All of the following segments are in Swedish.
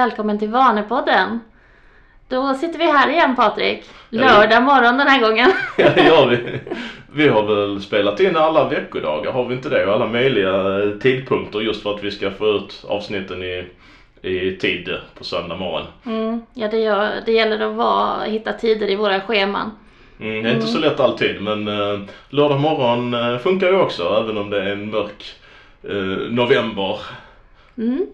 Välkommen till Vanepodden. Då sitter vi här igen Patrik. Ja, Lördag morgon den här gången. Ja gör vi. Vi har väl spelat in alla veckodagar, har vi inte det? Och alla möjliga tidpunkter just för att vi ska få ut avsnitten i, i tid på söndag morgon. Mm, ja, det, gör, det gäller att vara, hitta tider i våra scheman. Mm, det är inte så lätt alltid men eh, lördag morgon eh, funkar ju också även om det är en mörk eh, november. Mm.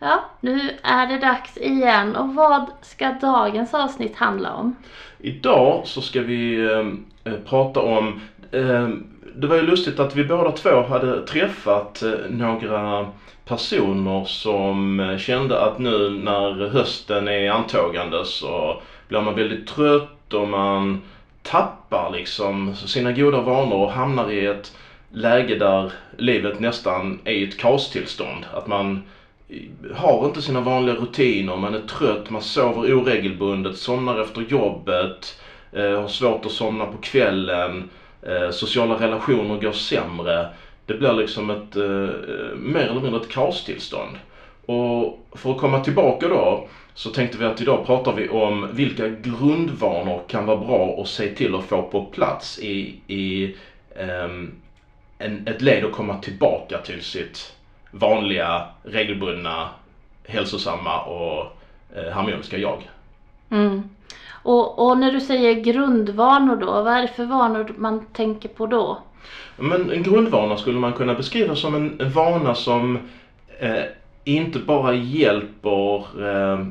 Ja, nu är det dags igen. Och vad ska dagens avsnitt handla om? Idag så ska vi ehm, eh, prata om, eh, det var ju lustigt att vi båda två hade träffat eh, några personer som eh, kände att nu när hösten är antågande så blir man väldigt trött och man tappar liksom sina goda vanor och hamnar i ett läge där livet nästan är i ett kaostillstånd. Att man har inte sina vanliga rutiner, man är trött, man sover oregelbundet, somnar efter jobbet, eh, har svårt att somna på kvällen, eh, sociala relationer går sämre. Det blir liksom ett eh, mer eller mindre ett kaostillstånd. Och för att komma tillbaka då så tänkte vi att idag pratar vi om vilka grundvanor kan vara bra att se till att få på plats i, i ehm, en, ett led att komma tillbaka till sitt vanliga, regelbundna, hälsosamma och eh, harmoniska jag. Mm. Och, och när du säger grundvanor då, vad är det för vanor man tänker på då? Men en grundvana skulle man kunna beskriva som en, en vana som eh, inte bara hjälper eh,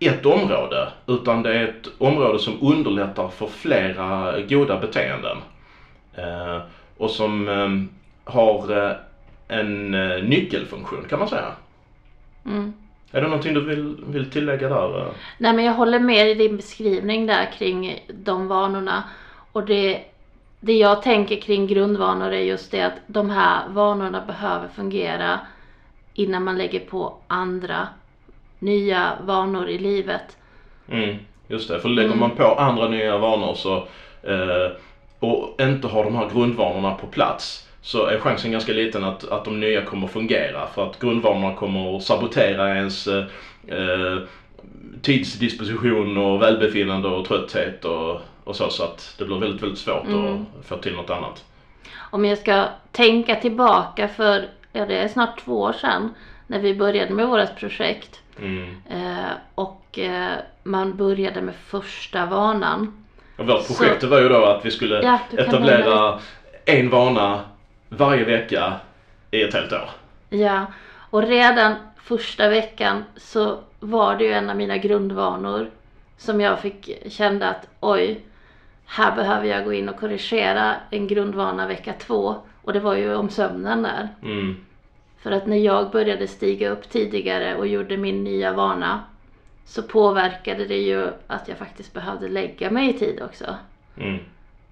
ett område utan det är ett område som underlättar för flera goda beteenden. Eh, och som eh, har eh, en eh, nyckelfunktion kan man säga. Mm. Är det någonting du vill, vill tillägga där? eh? Nej men jag håller med i din beskrivning där kring de vanorna. Och det, det jag tänker kring grundvanor är just det att de här vanorna behöver fungera innan man lägger på andra nya vanor i livet. Mm, just det, för lägger Mm. man på andra nya vanor så eh, och inte har de här grundvanorna på plats så är chansen ganska liten att, att de nya kommer fungera för att grundvanorna kommer att sabotera ens eh, eh, tidsdisposition och välbefinnande och trötthet och, och så så att det blir väldigt, väldigt svårt Mm. att få till något annat. Om jag ska tänka tillbaka för, ja det är snart två år sedan när vi började med vårt projekt. Mm. Eh, och eh, man började med första vanan. Och vårt Så- projekt var ju då att vi skulle Ja, etablera en vana varje vecka i ett helt år. Ja, och redan första veckan så var det ju en av mina grundvanor som jag fick kände att oj, här behöver jag gå in och korrigera en grundvana vecka två. Och det var ju om sömnen där. Mm. För att när jag började stiga upp tidigare och gjorde min nya vana så påverkade det ju att jag faktiskt behövde lägga mig i tid också. Mm.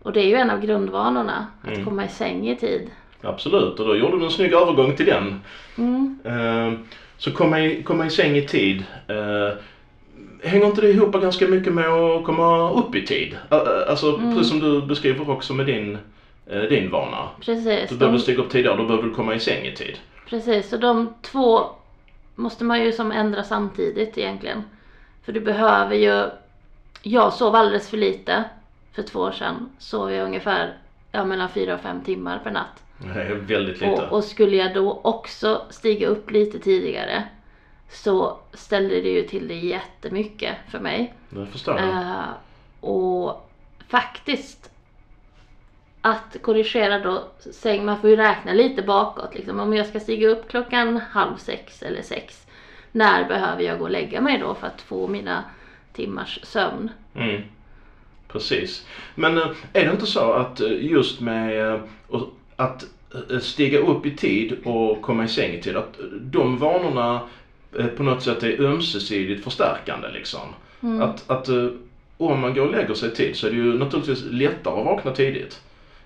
Och det är ju en av grundvanorna, att Mm. komma i säng i tid. Absolut, och då gjorde du en snygg övergång till den. Mm. Eh, så komma i, komma i säng i tid. Eh, hänger inte det ihop ganska mycket med att komma upp i tid? Alltså Mm. precis som du beskriver också med din, eh, din vana. Precis. Du de- behöver stiga upp tidigare, då behöver du komma i säng i tid. Precis, så de två måste man ju som ändra samtidigt egentligen. För du behöver ju... Jag sov alldeles för lite för två år sedan. Sov jag ungefär ja, mellan fyra och fem timmar per natt. Är väldigt lite. Och, och skulle jag då också stiga upp lite tidigare så ställde det ju till det jättemycket för mig. Det förstår jag. Eh, och faktiskt att korrigera då säng, man får ju räkna lite bakåt liksom. Om jag ska stiga upp klockan halv sex eller sex. När behöver jag gå och lägga mig då för att få mina timmars sömn? Mm. Precis. Men eh, är det inte så att eh, just med att eh, stiga upp i tid och komma i säng i tid, att de vanorna eh, på något sätt är ömsesidigt förstärkande liksom. Mm. Att, att eh, om man går och lägger sig i tid så är det ju naturligtvis lättare att vakna tidigt.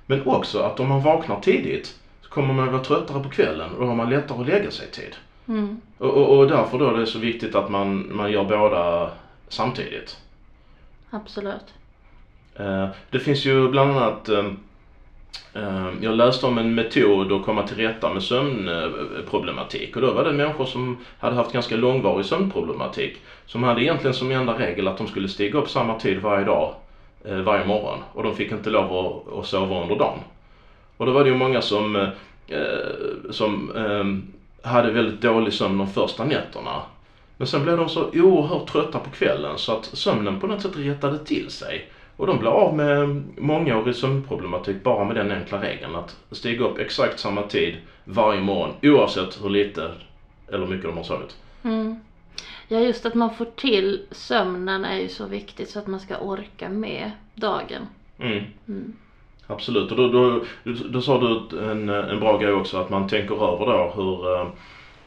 Men också att om man vaknar tidigt så kommer man vara tröttare på kvällen och då har man lättare att lägga sig i tid. Mm. Och, och, och därför då är det så viktigt att man, man gör båda samtidigt. Absolut. Det finns ju bland annat Ehm, jag läste om en metod att komma till rätta med sömnproblematik och då var det människor som hade haft ganska långvarig sömnproblematik som hade egentligen som enda regel att de skulle stiga upp samma tid varje dag, eh, varje morgon och de fick inte lov att, att sova under dagen. Och då var det ju många som, eh, som ehm, hade väldigt dålig sömn de första nätterna. Men sen blev de så oerhört trötta på kvällen så att sömnen på något sätt rättade till sig. Och de blev av med mångårig sömnproblematik bara med den enkla regeln att stiga upp exakt samma tid varje morgon oavsett hur lite eller mycket de har sovit. Mm. Ja, just att man får till sömnen är ju så viktigt så att man ska orka med dagen. Mm. Mm. Absolut, och då, då, då, sa du en, en bra grej också att man tänker över då hur, eh,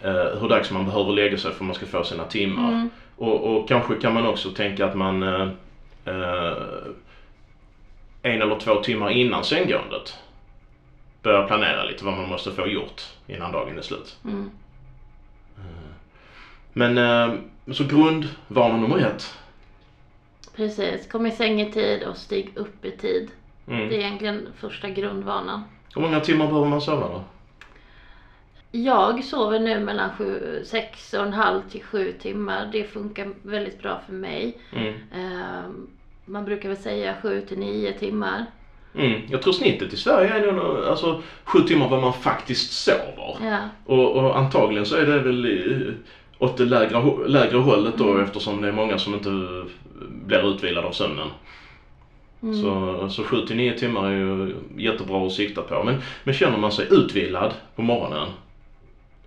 eh, hur dags man behöver lägga sig för att man ska få sina timmar. Mm. Och, och kanske kan man också tänka att man eh, eh, en eller två timmar innan sänggåendet börjar planera lite vad man måste få gjort innan dagen är slut. Mm. Men eh, så grundvana nummer ett. Precis, kom i säng i tid och stig upp i tid. Mm. Det är egentligen första grundvanan. Hur många timmar behöver man sova då? Jag sover nu mellan sju, sex och en halv till sju timmar. Det funkar väldigt bra för mig. Mm. Ehm, man brukar väl säga sju till nio timmar. Mm. Jag tror snittet i Sverige är nog alltså sju timmar vad man faktiskt sover. Ja, Och, och antagligen så är det väl i- åt det lägre, lägre hållet då eftersom det är många som inte blir utvilade av sömnen. Mm. Så, så 7 till 9 timmar är ju jättebra att sikta på. Men, men känner man sig utvilad på morgonen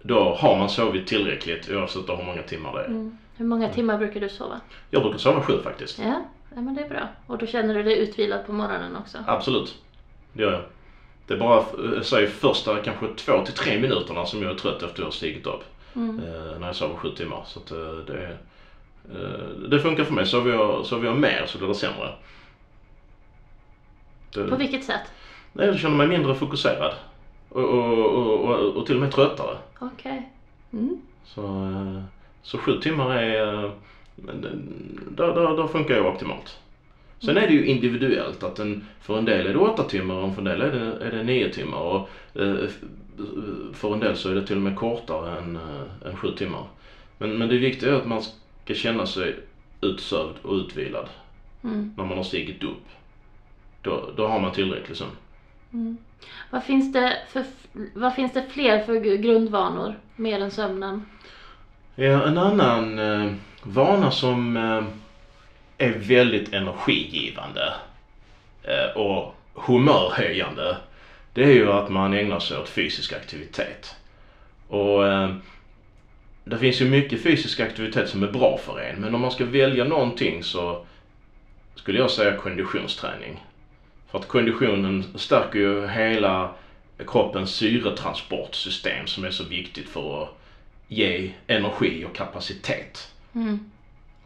då har man sovit tillräckligt oavsett hur många timmar det är. Mm. Hur många timmar brukar du sova? Jag brukar sova 7 faktiskt. Ja, ja men det är bra. Och då känner du dig utvilad på morgonen också? Absolut. Det gör jag. Det är bara eh, säg första kanske 2 till 3 minuterna som jag är trött efter jag har stigit upp. Mm. eh, när jag sover 7 timmar. Så att, eh, det, eh, det funkar för mig. Sover jag, sover jag mer så blir det sämre. På Det, vilket sätt? nej, jag känner mig mindre fokuserad. Och, och, och, och, och till och med tröttare. Okej. Mm. Så, så 7 timmar är... men Där, där, där funkar jag optimalt. Sen är det ju individuellt att en, för en del är det 8 timmar och för en del är det, är det 9 timmar. Och, eh, för en del så är det till och med kortare än, eh, än 7 timmar. Men, men det viktiga är att man ska känna sig utsövd och utvilad Mm. när man har stigit upp. Då, då har man tillräcklig sömn. Mm. Vad, finns det för, vad finns det fler för gr- grundvanor mer än sömnen? Ja, en annan eh, vana som eh, är väldigt energigivande eh, och humörhöjande det är ju att man ägnar sig åt fysisk aktivitet. Och eh, det finns ju mycket fysisk aktivitet som är bra för en men om man ska välja någonting så skulle jag säga konditionsträning. För att konditionen stärker ju hela kroppens syretransportsystem som är så viktigt för att ge energi och kapacitet. Mm.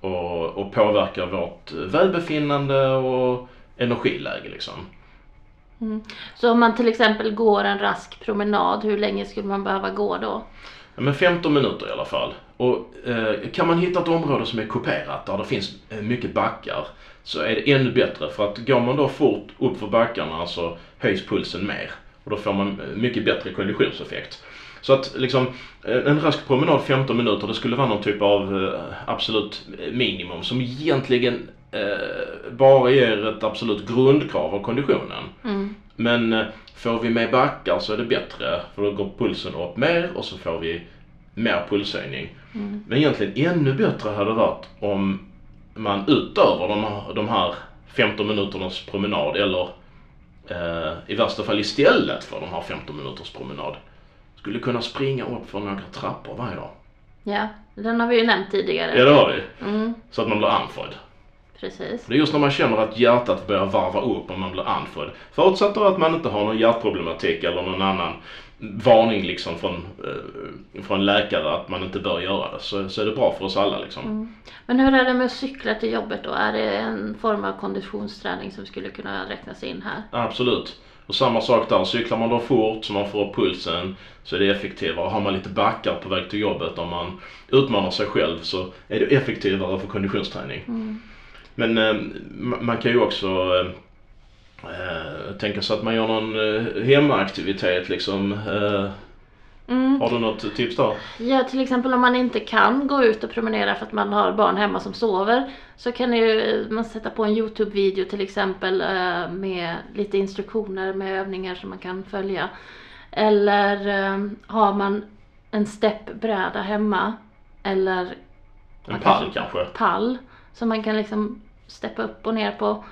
Och, och påverka vårt välbefinnande och energiläge liksom. Mm. Så om man till exempel går en rask promenad, hur länge skulle man behöva gå då? Ja, Men 15 minuter i alla fall. Och eh, kan man hitta ett område som är kuperat där det finns eh, mycket backar så är det ännu bättre för att går man då fort upp för backarna så höjs pulsen mer och då får man eh, mycket bättre konditionseffekt. Så att liksom eh, en rask promenad 15 minuter det skulle vara någon typ av eh, absolut minimum som egentligen eh, bara ger ett absolut grundkrav av konditionen. Mm. Men eh, får vi med backar så är det bättre för då går pulsen upp mer och så får vi mer pulshöjning. Mm. Men egentligen ännu bättre hade det varit om man utöver de här, de här 15 minuternas promenad eller eh, i värsta fall istället för de här 15 minuters promenad skulle kunna springa upp för några trappor varje dag. Ja, den har vi ju nämnt tidigare. Ja det har vi. Mm. Så att man blir andfådd. Precis. Det är just när man känner att hjärtat börjar varva upp och man blir andfådd. Förutsatt då att man inte har någon hjärtproblematik eller någon annan varning liksom från, eh, från läkare att man inte bör göra det. Så, så är det bra för oss alla liksom. Mm. Men hur är det med att cykla till jobbet då? Är det en form av konditionsträning som skulle kunna räknas in här? Absolut. Och samma sak där, cyklar man då fort så man får upp pulsen så är det effektivare. Har man lite backar på väg till jobbet om man utmanar sig själv så är det effektivare för konditionsträning. Mm. Men eh, ma- man kan ju också Eh, tänka sig att man gör någon eh, hemmaaktivitet liksom. Eh, Mm. har du något tips där? Ja, till exempel om man inte kan gå ut och promenera för att man har barn hemma som sover så kan ju man sätta på en Youtube-video till exempel eh, med lite instruktioner med övningar som man kan följa. Eller eh, har man en steppbräda hemma eller En pall kanske- kanske? pall som man kan liksom steppa upp och ner på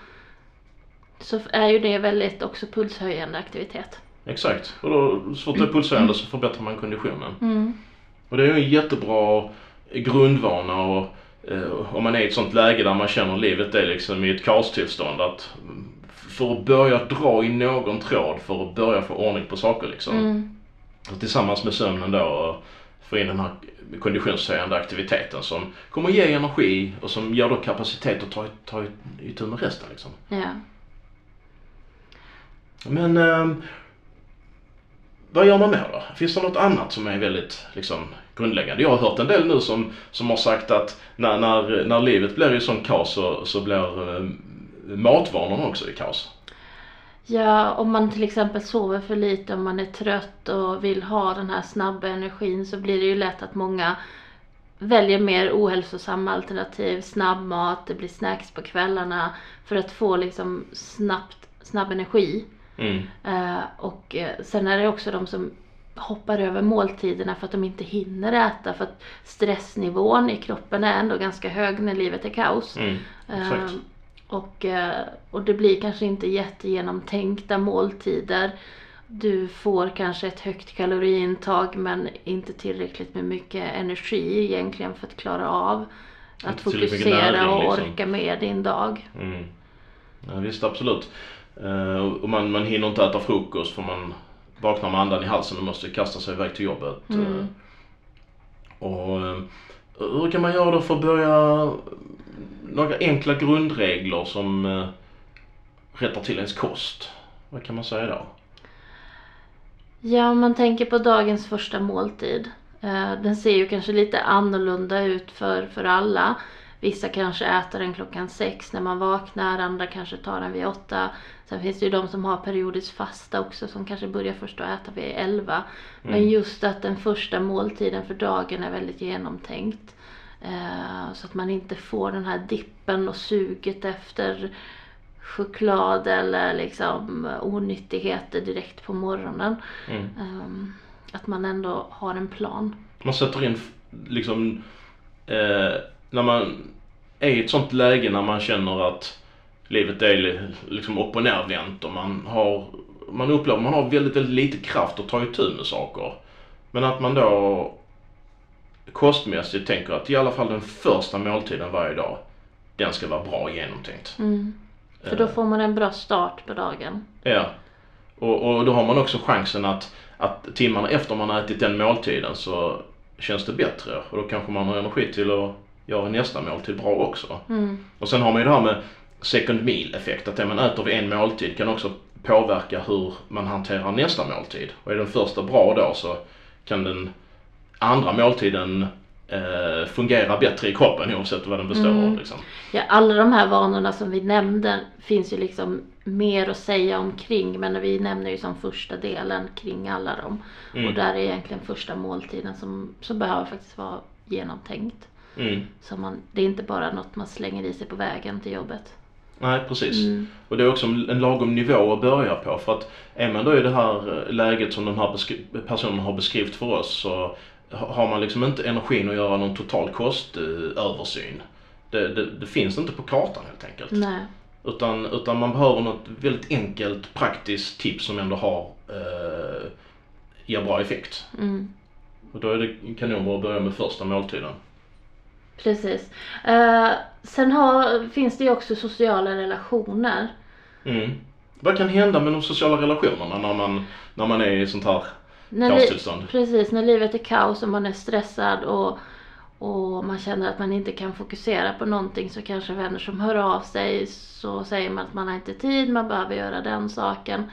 så är ju det väldigt också pulshöjande aktivitet. Exakt. Och då, så fort det är pulshöjande så förbättrar man konditionen. Mm. Och det är ju en jättebra grundvana och eh, om man är i ett sånt läge där man känner livet är liksom i ett kaostillstånd att för att börja dra i någon tråd för att börja få ordning på saker liksom. Mm. Och tillsammans med sömnen då och få in den här konditionshöjande aktiviteten som kommer ge energi och som ger då kapacitet att ta, ta itu med resten liksom. Ja. Men ehm, vad gör man mer då? Finns det något annat som är väldigt liksom, grundläggande? Jag har hört en del nu som, som har sagt att när, när, när livet blir i sån kaos så, så blir eh, matvanorna också i kaos. Ja, om man till exempel sover för lite, om man är trött och vill ha den här snabba energin så blir det ju lätt att många väljer mer ohälsosamma alternativ, snabbmat, det blir snacks på kvällarna för att få liksom snabbt, snabb energi. Mm. Eh, och eh, sen är det också de som hoppar över måltiderna för att de inte hinner äta för att stressnivån i kroppen är ändå ganska hög när livet är kaos. Mm. Eh, och, eh, och det blir kanske inte jättegenomtänkta måltider. Du får kanske ett högt kaloriintag men inte tillräckligt med mycket energi egentligen för att klara av att fokusera näring, och liksom. orka med din dag. Mm. Ja, visst, absolut. Eh, och man, man hinner inte äta frukost för man vaknar med andan i halsen och måste kasta sig iväg till jobbet. Mm. Eh, och eh, hur kan man göra då för att börja några enkla grundregler som eh, rättar till ens kost? Vad kan man säga då? Ja, om man tänker på dagens första måltid. Den ser ju kanske lite annorlunda ut för, för alla. Vissa kanske äter den klockan sex när man vaknar, andra kanske tar den vid åtta. Sen finns det ju de som har periodiskt fasta också som kanske börjar först att äta vid elva. Men Mm. just att den första måltiden för dagen är väldigt genomtänkt. Eh, så att man inte får den här dippen och suget efter choklad eller liksom onyttigheter direkt på morgonen. Mm. Ehm, att man ändå har en plan. Man sätter in liksom eh, när man är i ett sånt läge när man känner att livet är li- liksom upp och nervänt och man har man upplever man har väldigt, väldigt lite kraft att ta itu med saker. Men att man då kostmässigt tänker att i alla fall den första måltiden varje dag den ska vara bra genomtänkt. Mm. För då får man en bra start på dagen. Ja. Och, och då har man också chansen att, att timmarna efter man har ätit den måltiden så känns det bättre. Och då kanske man har energi till att göra nästa måltid bra också. Mm. Och sen har man ju det här med second meal effekt. Att det man äter vid en måltid kan också påverka hur man hanterar nästa måltid. Och är den första bra då så kan den andra måltiden eh, fungera bättre i kroppen oavsett vad den består av. Mm. Liksom. Ja, alla de här vanorna som vi nämnde finns ju liksom mer att säga omkring men vi nämner ju som första delen kring alla dem. Mm. Och där är egentligen första måltiden som, som behöver faktiskt vara genomtänkt. Mm. Så man, det är inte bara något man slänger i sig på vägen till jobbet. Nej, precis. Mm. Och det är också en lagom nivå att börja på för att är man då i det här eh, läget som den här personen har beskrivit för oss så ha- har man liksom inte energin att göra någon total kostöversyn. Det, det, det finns inte på kartan helt enkelt. Nej. Utan, utan man behöver något väldigt enkelt praktiskt tips som ändå har eh, ger bra effekt. Mm. Och då är det kanon att börja med första måltiden. Precis. Eh, sen har, finns det ju också sociala relationer. Mm. Vad kan hända med de sociala relationerna när man, när man är i sånt här När li- kaostillstånd? precis, när livet är kaos och man är stressad och, och man känner att man inte kan fokusera på någonting så kanske vänner som hör av sig så säger man att man har inte tid, man behöver göra den saken.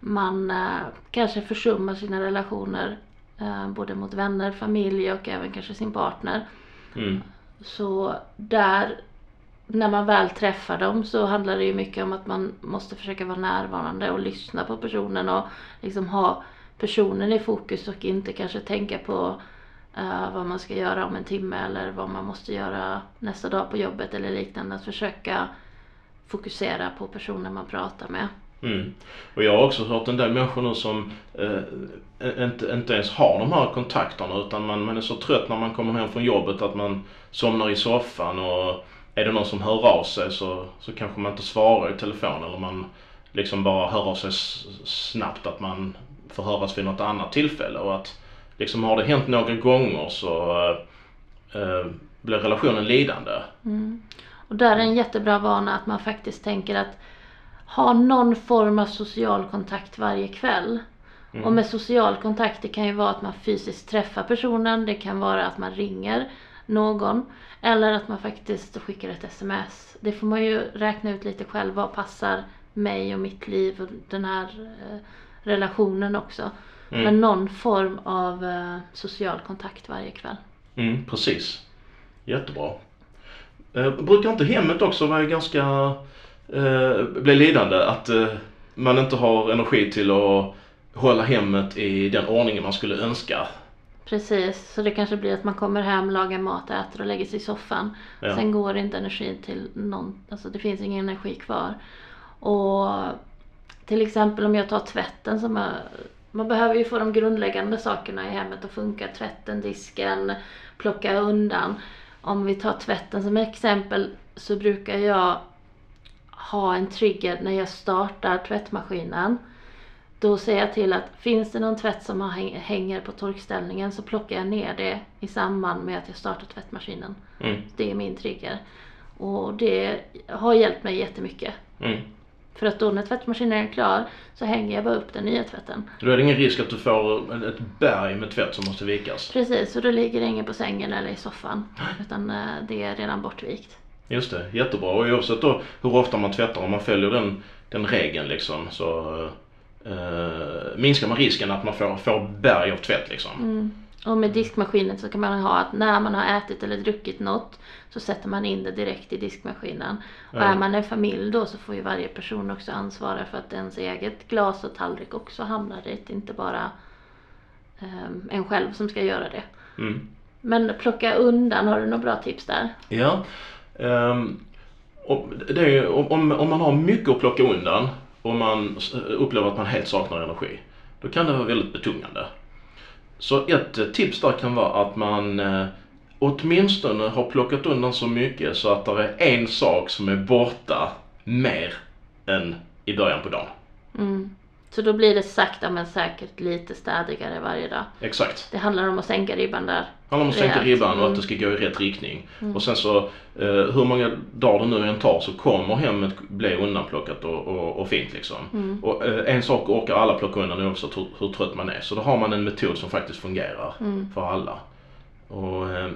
Man eh, kanske försummar sina relationer eh, både mot vänner, familj och även kanske sin partner. Mm. Så där när man väl träffar dem så handlar det ju mycket om att man måste försöka vara närvarande och lyssna på personen och liksom ha personen i fokus och inte kanske tänka på uh, vad man ska göra om en timme eller vad man måste göra nästa dag på jobbet eller liknande. Att försöka fokusera på personen man pratar med. Mm. Och jag har också hört en del människor nu som eh, inte, inte ens har de här kontakterna utan man, man är så trött när man kommer hem från jobbet att man somnar i soffan och är det någon som hör av sig så, så kanske man inte svarar i telefon eller man liksom bara hör av sig snabbt att man får höras vid något annat tillfälle och att liksom har det hänt några gånger så eh, blir relationen lidande. Mm. Och där är en jättebra vana att man faktiskt tänker att ha någon form av social kontakt varje kväll. Mm. Och med social kontakt det kan ju vara att man fysiskt träffar personen, det kan vara att man ringer någon eller att man faktiskt skickar ett sms. Det får man ju räkna ut lite själv, vad passar mig och mitt liv och den här eh, relationen också. Mm. Men någon form av eh, social kontakt varje kväll. Mm, precis. Jättebra. Eh, brukar inte hemmet också vara ganska, eh, bli lidande? Att eh, man inte har energi till att hålla hemmet i den ordningen man skulle önska? Precis, så det kanske blir att man kommer hem, lagar mat, äter och lägger sig i soffan. Ja. Sen går inte energin till någon, alltså det finns ingen energi kvar. Och till exempel om jag tar tvätten som är, man behöver ju få de grundläggande sakerna i hemmet att funka. Tvätten, disken, plocka undan. Om vi tar tvätten som exempel så brukar jag ha en trigger när jag startar tvättmaskinen. Då säger jag till att finns det någon tvätt som hänger på torkställningen så plockar jag ner det i samband med att jag startar tvättmaskinen. Mm. Det är min trigger. Och det har hjälpt mig jättemycket. Mm. För att då när tvättmaskinen är klar så hänger jag bara upp den nya tvätten. Då är det ingen risk att du får ett berg med tvätt som måste vikas? Precis, och då ligger det ingen på sängen eller i soffan. Utan eh, det är redan bortvikt. Just det, jättebra. Och oavsett då hur ofta man tvättar, om man följer den, den regeln liksom så eh, minskar man risken att man får, får berg av tvätt liksom. Mm. Och med diskmaskinen så kan man ha att när man har ätit eller druckit något så sätter man in det direkt i diskmaskinen. Och är man en familj då så får ju varje person också ansvara för att ens eget glas och tallrik också hamnar dit. Inte bara um, en själv som ska göra det. Mm. Men plocka undan, har du några bra tips där? Ja. Um, ju, om, om man har mycket att plocka undan och man upplever att man helt saknar energi. Då kan det vara väldigt betungande. Så ett eh, tips där kan vara att man eh, åtminstone har plockat undan så mycket så att det är en sak som är borta mer än i början på dagen. Mm. Så då blir det sakta men säkert lite stadigare varje dag. Exakt. Det handlar om att sänka ribban där. Handlar om att sänka ribban och att det ska gå i rätt riktning. Mm. Och sen så eh, hur många dagar det nu än tar så kommer hemmet bli undanplockat och, och, och fint liksom. Mm. Och eh, en sak orkar alla plocka undan oavsett hur, hur trött man är. Så då har man en metod som faktiskt fungerar mm. för alla. Och eh,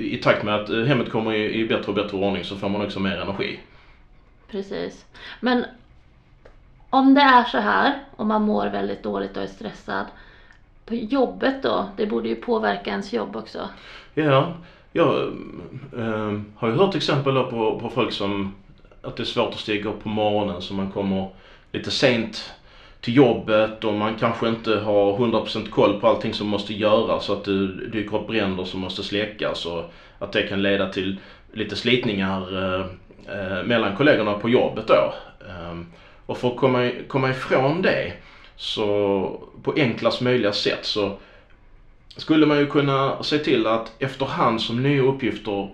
i takt med att hemmet kommer i, i bättre och bättre ordning så får man också mer energi. Precis. Men om det är så här och man mår väldigt dåligt och är stressad på jobbet då? Det borde ju påverka ens jobb också. Ja, eh, jag äh, har ju hört exempel på, på folk som att det är svårt att stiga upp på morgonen så man kommer lite sent till jobbet och man kanske inte har 100% koll på allting som måste göras så att det dyker upp bränder som måste släckas och att det kan leda till lite slitningar äh, mellan kollegorna på jobbet då. Och för att komma, komma ifrån det så på enklast möjliga sätt så skulle man ju kunna se till att efterhand som nya uppgifter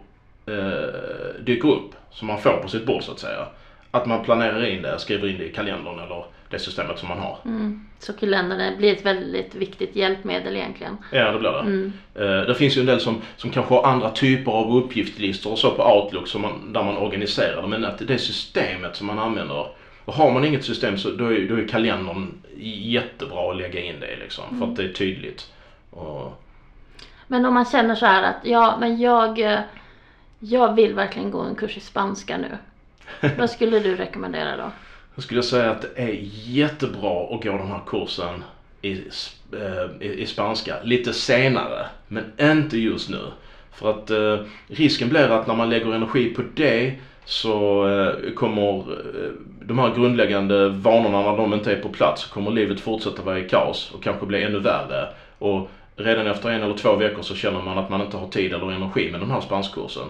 eh, dyker upp, som man får på sitt bord så att säga, att man planerar in det, skriver in det i kalendern eller det systemet som man har. Mm. Så kalendern blir ett väldigt viktigt hjälpmedel egentligen. Ja, det blir det. Mm. Eh, det finns ju en del som, som kanske har andra typer av uppgiftslistor och så på Outlook som man, där man organiserar det. Men att det systemet som man använder och har man inget system så då är, då är kalendern jättebra att lägga in det liksom. Mm. För att det är tydligt. Och... Men om man känner så här att ja, men jag, eh, jag vill verkligen gå en kurs i spanska nu. Vad skulle du rekommendera då? Jag skulle säga att det är jättebra att gå den här kursen i, eh, i, i spanska lite senare. Men inte just nu. För att eh, risken blir att när man lägger energi på det så eh, kommer eh, de här grundläggande vanorna, när de inte är på plats, så kommer livet fortsätta vara i kaos och kanske bli ännu värre. Och redan efter en eller två veckor så känner man att man inte har tid eller energi med den här spanskkursen.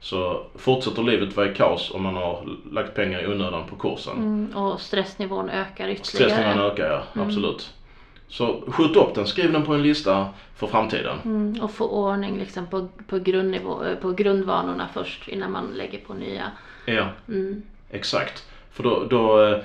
Så fortsätter livet vara i kaos om man har lagt pengar i onödan på kursen. Mm, och stressnivån ökar ytterligare. Stressnivån ökar ja, Mm. absolut. Så skjut upp den, skriv den på en lista för framtiden. Mm, och få ordning liksom på, på, grundnivå, eh, på grundvanorna först innan man lägger på nya. Ja, Mm. exakt. För då, då eh,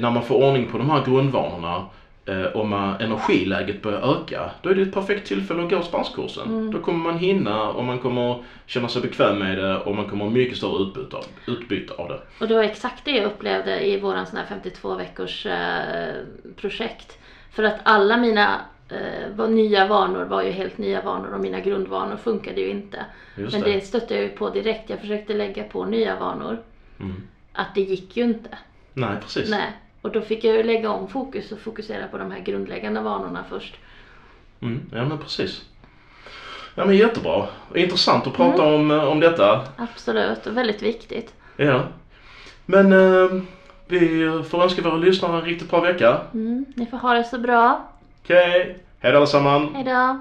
när man får ordning på de här grundvanorna eh, och man, energiläget börjar öka, då är det ett perfekt tillfälle att gå spanskkursen. Mm. Då kommer man hinna och man kommer känna sig bekväm med det och man kommer ha mycket större utbyte av, utbyte av det. Och det var exakt det jag upplevde i våran sån här 52 veckors eh, projekt. För att alla mina eh, nya vanor var ju helt nya vanor och mina grundvanor funkade ju inte. Just Men det. det stötte jag ju på direkt. Jag försökte lägga på nya vanor. Mm. Att det gick ju inte. Nej, precis. Nej. Och då fick jag ju lägga om fokus och fokusera på de här grundläggande vanorna först. Mm, ja men precis. Ja men jättebra. Intressant att prata om, eh, om detta. Absolut, och väldigt viktigt. Ja. Men eh, vi får önska våra lyssnare en riktigt bra vecka. Mm. Ni får ha det så bra. Okej, hej då allesammans. Hejdå!